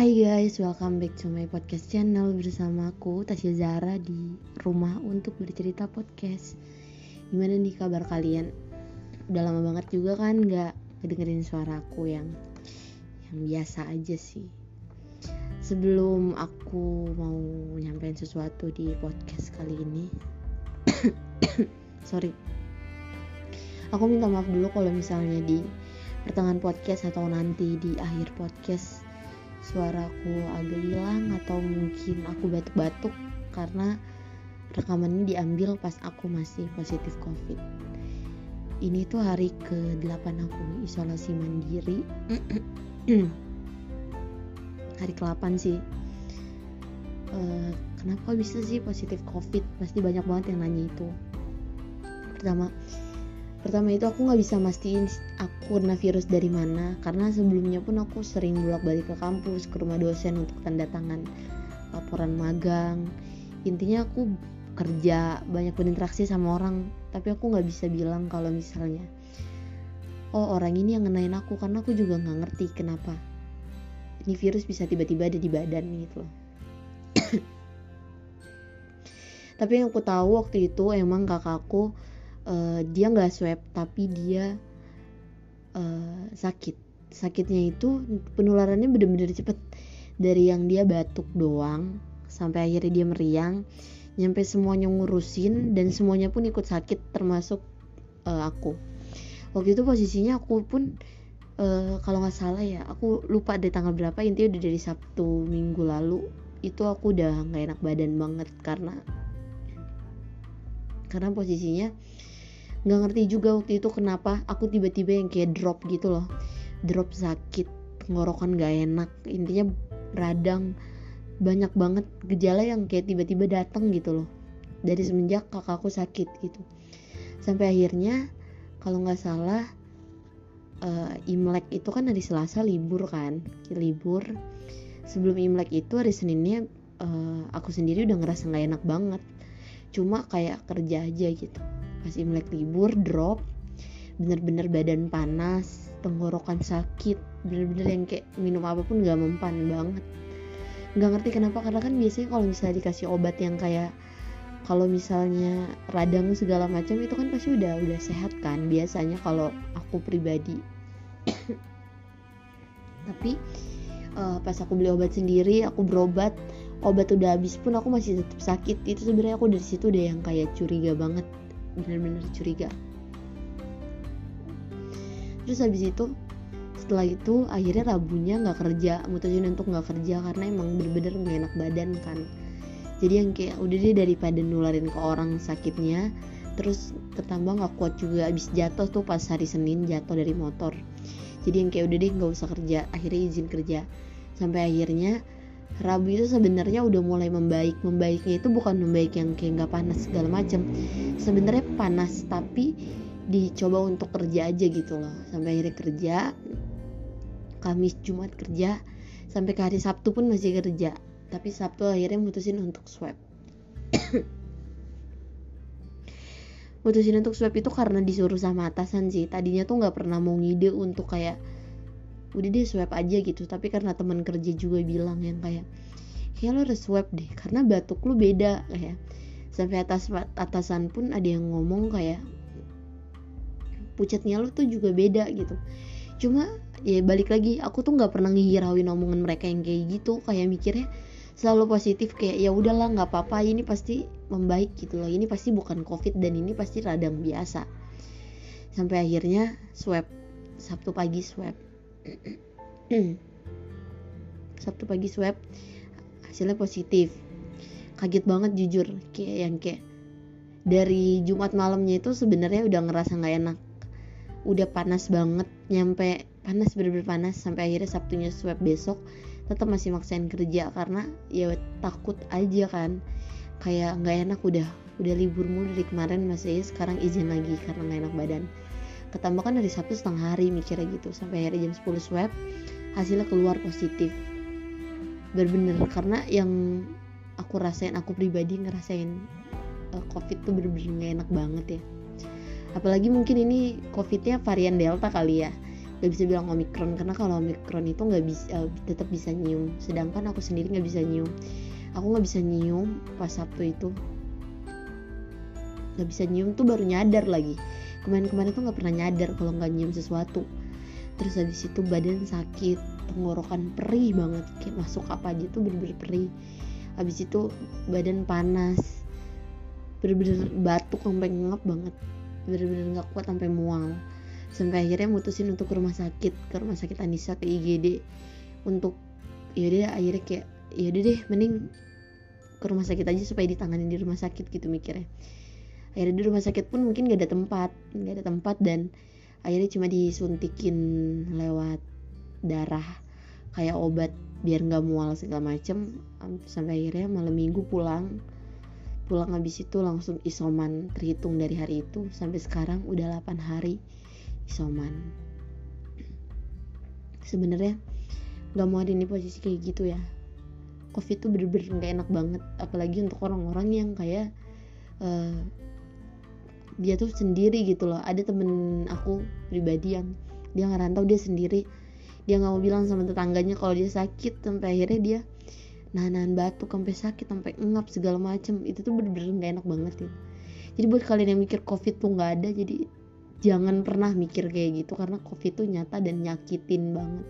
Hai guys, welcome back to my podcast channel bersama aku Tasya Zara di rumah untuk bercerita podcast. Gimana nih kabar kalian? Udah lama banget juga kan nggak ngedengerin suara aku yang yang biasa aja sih. Sebelum aku mau nyampein sesuatu di podcast kali ini, sorry, aku minta maaf dulu kalau misalnya di pertengahan podcast atau nanti di akhir podcast suaraku agak hilang atau mungkin aku batuk-batuk karena rekaman ini diambil pas aku masih positif covid. Ini tuh hari ke-8 aku isolasi mandiri. Hari ke-8 sih. Uh, kenapa bisa sih positif covid? Pasti banyak banget yang nanya itu. Pertama pertama itu aku nggak bisa mastiin aku kena virus dari mana karena sebelumnya pun aku sering bolak balik ke kampus ke rumah dosen untuk tanda tangan laporan magang. Intinya aku kerja banyak berinteraksi sama orang tapi aku nggak bisa bilang kalau misalnya oh orang ini yang ngenain aku karena aku juga nggak ngerti kenapa ini virus bisa tiba-tiba ada di badan gitu loh. Tapi yang aku tahu waktu itu emang kakakku uh, dia nggak swab tapi dia uh, sakit. Sakitnya itu penularannya bener-bener cepet. Dari yang dia batuk doang sampai akhirnya dia meriang nyampe semuanya ngurusin dan semuanya pun ikut sakit termasuk uh, aku. Waktu itu posisinya aku pun uh, kalau nggak salah ya aku lupa dari tanggal berapa intinya udah dari Sabtu minggu lalu itu aku udah nggak enak badan banget karena karena posisinya nggak ngerti juga waktu itu kenapa aku tiba-tiba yang kayak drop gitu loh. Drop sakit tenggorokan gak enak intinya radang. Banyak banget gejala yang kayak tiba-tiba datang gitu loh. Dari semenjak kakakku sakit gitu. Sampai akhirnya kalau nggak salah uh, Imlek itu kan hari Selasa libur kan. Libur. Sebelum Imlek itu hari Seninnya uh, aku sendiri udah ngerasa nggak enak banget. Cuma kayak kerja aja gitu pas Imlek libur drop. Bener-bener badan panas tenggorokan sakit. Bener-bener yang kayak minum apa pun gak mempan banget. Nggak ngerti kenapa karena kan biasanya kalau misalnya dikasih obat yang kayak kalau misalnya radang segala macam itu kan pasti udah udah sehat kan. Biasanya kalau aku pribadi. Tapi uh, pas aku beli obat sendiri aku berobat obat udah habis pun aku masih tetap sakit. Itu sebenarnya aku dari situ udah yang kayak curiga banget bener-bener curiga. Terus habis itu setelah itu akhirnya rabunya nggak kerja mutusin untuk nggak kerja karena emang bener-bener gak enak badan kan. Jadi yang kayak udah deh daripada nularin ke orang sakitnya terus ketambah nggak kuat juga. Abis jatuh tuh pas hari Senin jatuh dari motor. Jadi yang kayak udah deh nggak usah kerja akhirnya izin kerja. Sampai akhirnya Rabu itu sebenarnya udah mulai membaik. Membaiknya itu bukan membaik yang kayak nggak panas segala macam sebenarnya panas tapi dicoba untuk kerja aja gitu loh. Sampai akhirnya kerja Kamis Jumat kerja sampai ke hari Sabtu pun masih kerja. Tapi Sabtu akhirnya mutusin untuk swab. Mutusin untuk swab itu karena disuruh sama atasan sih. Tadinya tuh nggak pernah mau ngide untuk kayak udah deh swab aja gitu. Tapi karena teman kerja juga bilang yang kayak kayak lo harus swab deh karena batuk lu beda kayak sampai atas atasan pun ada yang ngomong kayak pucatnya lo tuh juga beda gitu. Cuma ya balik lagi aku tuh nggak pernah ngihirauin omongan mereka yang kayak gitu. Kayak mikirnya selalu positif kayak ya udahlah nggak apa-apa ini pasti membaik gitu loh. Ini pasti bukan covid dan ini pasti radang biasa. Sampai akhirnya swab sabtu pagi swab Sabtu pagi swab hasilnya positif. Kaget banget jujur. Kayak yang kayak dari Jumat malamnya itu sebenarnya udah ngerasa nggak enak. Udah panas banget nyampe panas bener-bener panas sampai akhirnya Sabtunya swab besok tetap masih maksain kerja karena ya takut aja kan. Kayak nggak enak udah udah libur mulu dari kemarin masih sekarang izin lagi karena nggak enak badan ketambah kan dari Sabtu setengah hari mikirnya gitu sampai akhirnya jam 10 swab hasilnya keluar positif. Bener-bener karena yang aku rasain aku pribadi ngerasain uh, covid tuh bener-bener gak enak banget ya. Apalagi mungkin ini covidnya varian delta kali ya. Nggak bisa bilang omikron karena kalau omikron itu nggak bisa uh, tetap bisa nyium. Sedangkan aku sendiri nggak bisa nyium. Aku nggak bisa nyium pas sabtu itu. Nggak bisa nyium tuh baru nyadar lagi kemarin-kemarin tuh nggak pernah nyadar kalau nggak nyium sesuatu. Terus habis itu badan sakit tenggorokan perih banget. Kayak masuk apa aja tuh bener-bener perih. Habis itu badan panas. Bener-bener batuk sampai ngap banget. Bener-bener nggak kuat sampai mual. Sampai akhirnya mutusin untuk ke rumah sakit ke rumah sakit Anissa ke IGD untuk yaudah akhirnya kayak yaudah deh mending ke rumah sakit aja supaya ditangani di rumah sakit gitu mikirnya akhirnya di rumah sakit pun mungkin gak ada tempat gak ada tempat dan akhirnya cuma disuntikin lewat darah kayak obat biar nggak mual segala macem. Sampai akhirnya malam minggu pulang pulang habis itu langsung isoman terhitung dari hari itu. Sampai sekarang udah 8 hari isoman. Sebenarnya nggak mau ada di posisi kayak gitu ya. Covid tuh bener-bener nggak enak banget apalagi untuk orang-orang yang kayak uh, dia tuh sendiri gitu loh. Ada temen aku pribadi yang dia ngerantau dia sendiri. Dia nggak mau bilang sama tetangganya kalau dia sakit sampai akhirnya dia nahan batuk sampai sakit sampai ngap segala macem. Itu tuh bener-bener gak enak banget ya jadi buat kalian yang mikir covid tuh nggak ada jadi jangan pernah mikir kayak gitu karena covid tuh nyata dan nyakitin banget.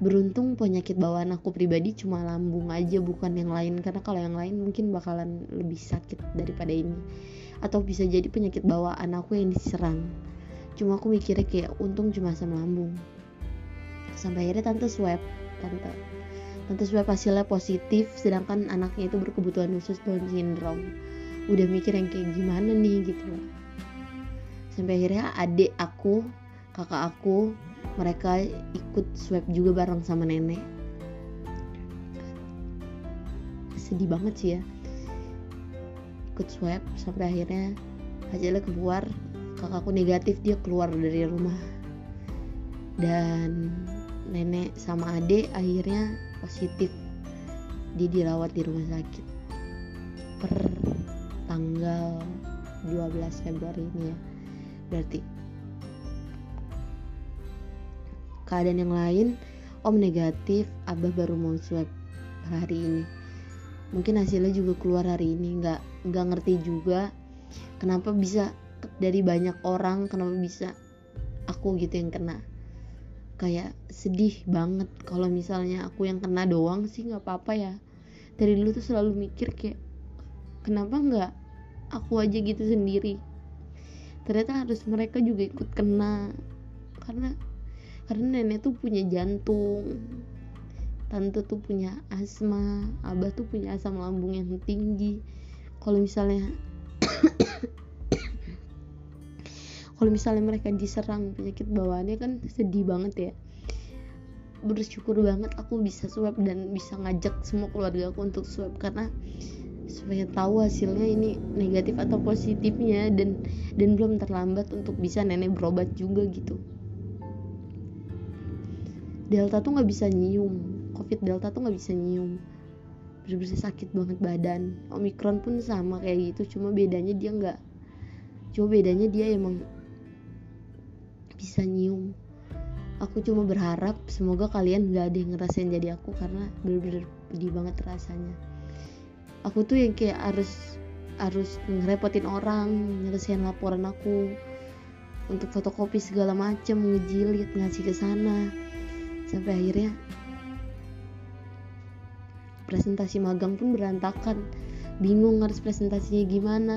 Beruntung penyakit bawaan aku pribadi cuma lambung aja bukan yang lain. Karena kalau yang lain mungkin bakalan lebih sakit daripada ini atau bisa jadi penyakit bawaan aku yang diserang. Cuma aku mikirnya kayak untung cuma asam lambung. Sampai akhirnya tante swab tante. Tante swab hasilnya positif sedangkan anaknya itu berkebutuhan khusus Down syndrome. Udah mikir yang kayak gimana nih gitu. Sampai akhirnya adik aku kakak aku mereka ikut swab juga bareng sama nenek. Sedih banget sih ya ikut swab sampai akhirnya hasilnya keluar kakakku negatif dia keluar dari rumah. Dan nenek sama adik akhirnya positif. Dia dirawat di rumah sakit. Per tanggal 12 Februari ini ya. Berarti keadaan yang lain om negatif abah baru mau swab hari ini mungkin hasilnya juga keluar hari ini. Nggak nggak ngerti juga kenapa bisa dari banyak orang kenapa bisa aku gitu yang kena. Kayak sedih banget kalau misalnya aku yang kena doang sih nggak apa-apa ya. Dari dulu tuh selalu mikir kayak kenapa nggak aku aja gitu sendiri? Ternyata harus mereka juga ikut kena. Karena karena nenek tuh punya jantung tante tuh punya asma abah tuh punya asam lambung yang tinggi. Kalau misalnya kalau misalnya mereka diserang penyakit bawaannya kan sedih banget ya. Bersyukur banget aku bisa swab dan bisa ngajak semua keluarga aku untuk swab karena supaya tahu hasilnya ini negatif atau positifnya dan dan belum terlambat untuk bisa nenek berobat juga gitu. Delta tuh nggak bisa nyium covid delta tuh nggak bisa nyium. Bener-bener sakit banget badan. Omikron pun sama kayak gitu cuma bedanya dia nggak cuma bedanya dia emang bisa nyium. Aku cuma berharap semoga kalian gak ada yang ngerasain jadi aku karena bener-bener pedih banget rasanya. Aku tuh yang kayak harus harus ngerepotin orang nyelesain laporan aku untuk fotokopi segala macem ngejilid ngasih ke sana. Sampai akhirnya presentasi magang pun berantakan. Bingung harus presentasinya gimana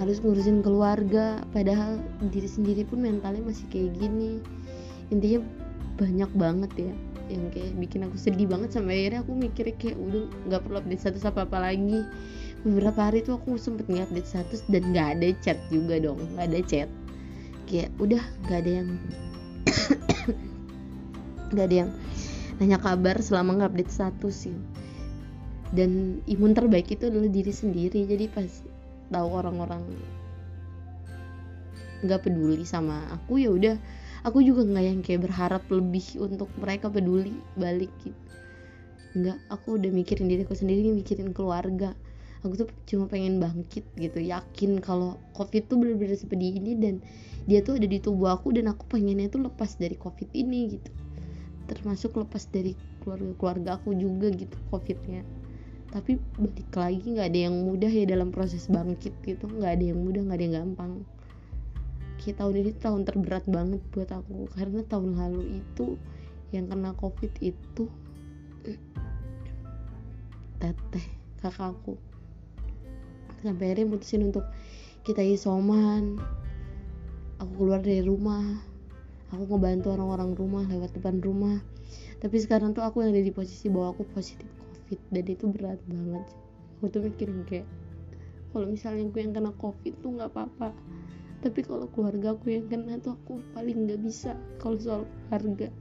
harus ngurusin keluarga padahal diri sendiri pun mentalnya masih kayak gini. Intinya banyak banget ya yang kayak bikin aku sedih banget sampai akhirnya aku mikirnya kayak udah nggak perlu update status apa apa lagi. Beberapa hari tuh aku sempet nge-update status dan nggak ada chat juga dong nggak ada chat. Kayak udah nggak ada yang nggak ada yang nanya kabar selama nggak update status sih dan imun terbaik itu adalah diri sendiri. Jadi pas tahu orang-orang nggak peduli sama aku ya udah. Aku juga nggak yang kayak berharap lebih untuk mereka peduli balik gitu. Nggak aku udah mikirin diriku sendiri mikirin keluarga. Aku tuh cuma pengen bangkit gitu yakin kalau covid tuh bener-bener seperti ini dan dia tuh ada di tubuh aku dan aku pengennya tuh lepas dari covid ini gitu. Termasuk lepas dari keluarga-keluarga aku juga gitu covidnya tapi balik lagi nggak ada yang mudah ya dalam proses bangkit gitu. Nggak ada yang mudah nggak ada yang gampang. Kayak tahun ini tahun terberat banget buat aku. Karena tahun lalu itu yang kena covid itu teteh kakakku sampai akhirnya mutusin untuk kita isoman. Aku keluar dari rumah. Aku ngebantu orang-orang rumah lewat depan rumah. Tapi sekarang tuh aku yang ada di posisi bahwa aku positif covid dan itu berat banget. Aku tuh mikirin kayak kalau misalnya aku yang kena covid tuh nggak apa-apa. Tapi kalau keluarga aku yang kena tuh aku paling nggak bisa kalau soal keluarga.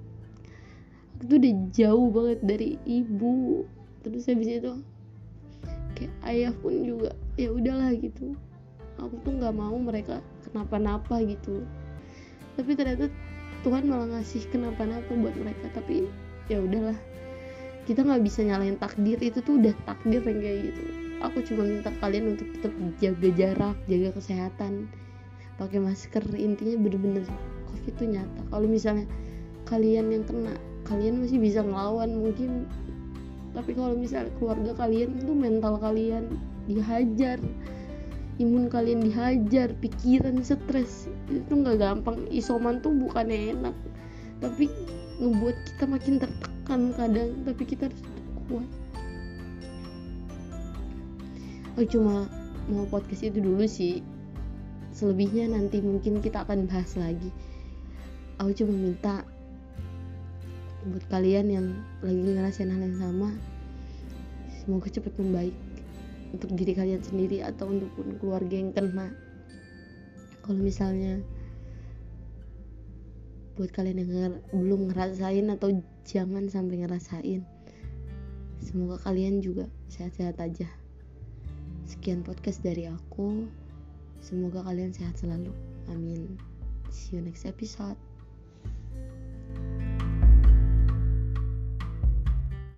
Aku tuh udah jauh banget dari ibu. Terus habis itu kayak ayah pun juga ya udahlah gitu. Aku tuh nggak mau mereka kenapa-napa gitu. Tapi ternyata Tuhan malah ngasih kenapa-napa buat mereka. Tapi ya udahlah kita nggak bisa nyalain takdir itu tuh udah takdir yang kayak gitu. Aku cuma minta kalian untuk tetap jaga jarak jaga kesehatan pakai masker. Intinya bener-bener covid itu nyata. Kalau misalnya kalian yang kena kalian masih bisa ngelawan mungkin. Tapi kalau misalnya keluarga kalian itu mental kalian dihajar imun kalian dihajar pikiran stres. Itu nggak gampang. Isoman tuh bukannya enak. Tapi ngebuat kita makin tertekan kadang tapi kita harus kuat. Oh cuma mau podcast itu dulu sih. Selebihnya nanti mungkin kita akan bahas lagi. Aku cuma minta buat kalian yang lagi ngerasain hal yang sama semoga cepat membaik untuk diri kalian sendiri atau untuk keluarga yang kena. Kalau misalnya buat kalian yang nger belum ngerasain atau jangan sampai ngerasain. Semoga kalian juga sehat-sehat aja. Sekian podcast dari aku. Semoga kalian sehat selalu. Amin. See you next episode